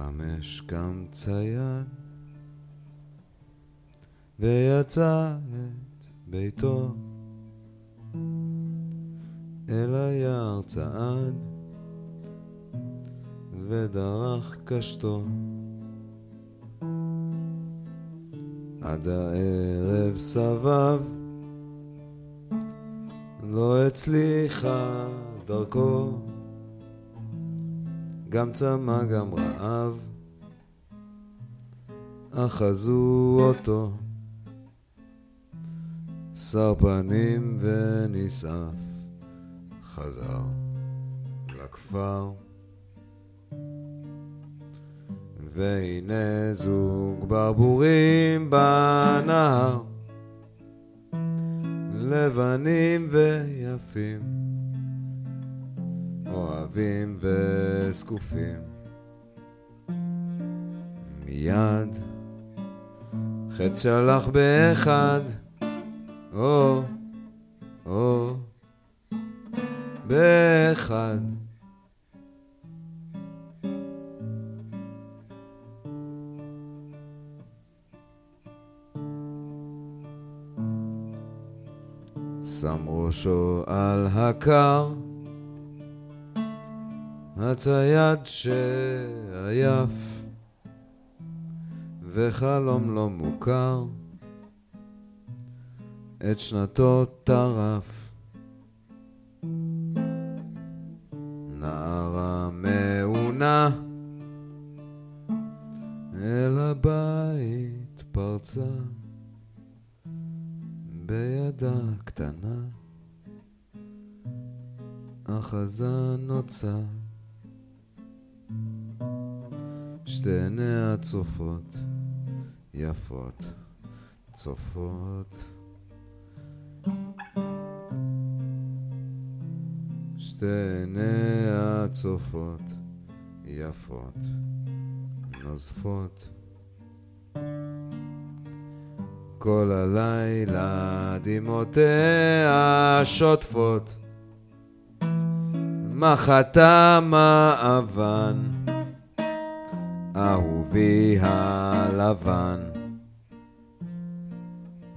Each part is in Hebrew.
בחמש קם צייד ויצא את ביתו אל היער צעד ודרך קשתו. עד הערב סבב לא הצליחה דרכו גם צמא גם רעב. אחזו אותו. שר פנים ונשאף חזר לכפר. והנה זוג ברבורים בנהר. לבנים ויפים אוהבים וזקופים מיד חץ שלח באחד או, או, באחד. שם ראשו על הקר, הצייד שעייף, וחלום לא מוכר. את שנתו טרף. נערה מעונה אל הבית פרצה בידה קטנה אחזה נוצה שתי עיניה צופות יפות. צופות. שתי עיניה צופות, יפות, נוזפות. כל הלילה דמעותיה שוטפות, מחתה מעוון, אהובי הלבן.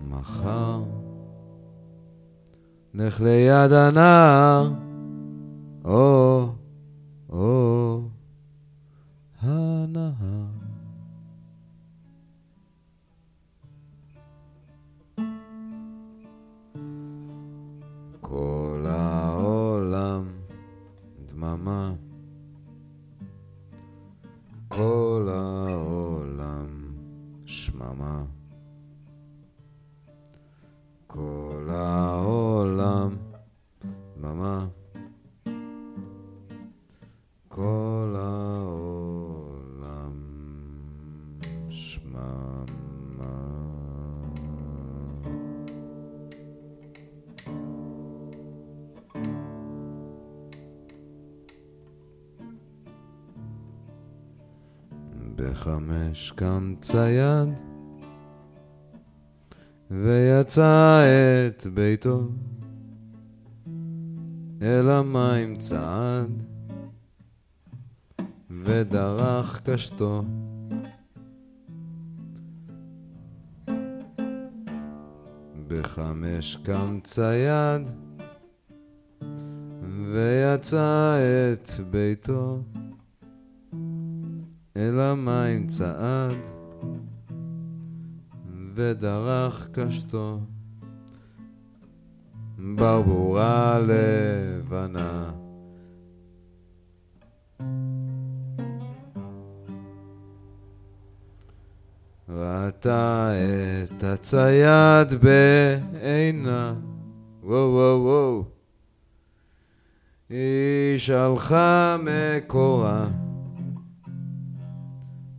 מחר, לך ליד הנער, או, או, הנהר. כל העולם דממה, כל העולם שממה. בחמש קם צייד ויצא את ביתו אל המים צעד ודרך קשתו. בחמש קם צייד ויצא את ביתו אל המים צעד ודרך קשתו. ברבורה לבנה. ראתה את הצייד בעינה, וואו וואו וואו. היא שלחה מקורה,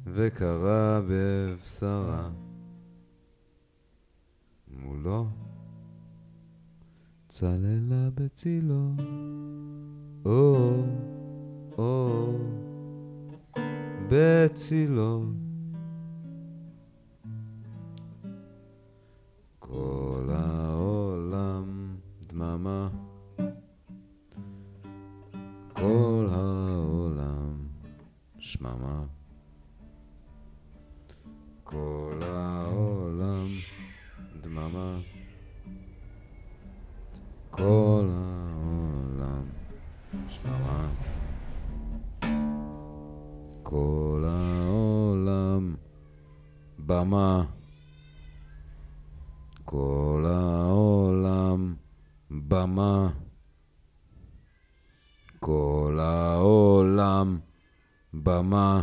וקרא בבשרה. מולו צללה בצילו, או, או, בצילו. כל העולם דממה, כל העולם שממה. כל העולם דממה. כל העולם שממה. כל העולם במה. כל העולם במה. כל העולם במה.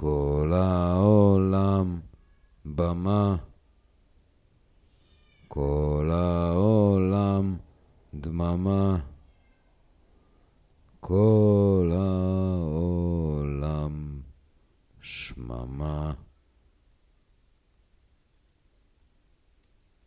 כל העולם במה. כל העולם דממה. כל העולם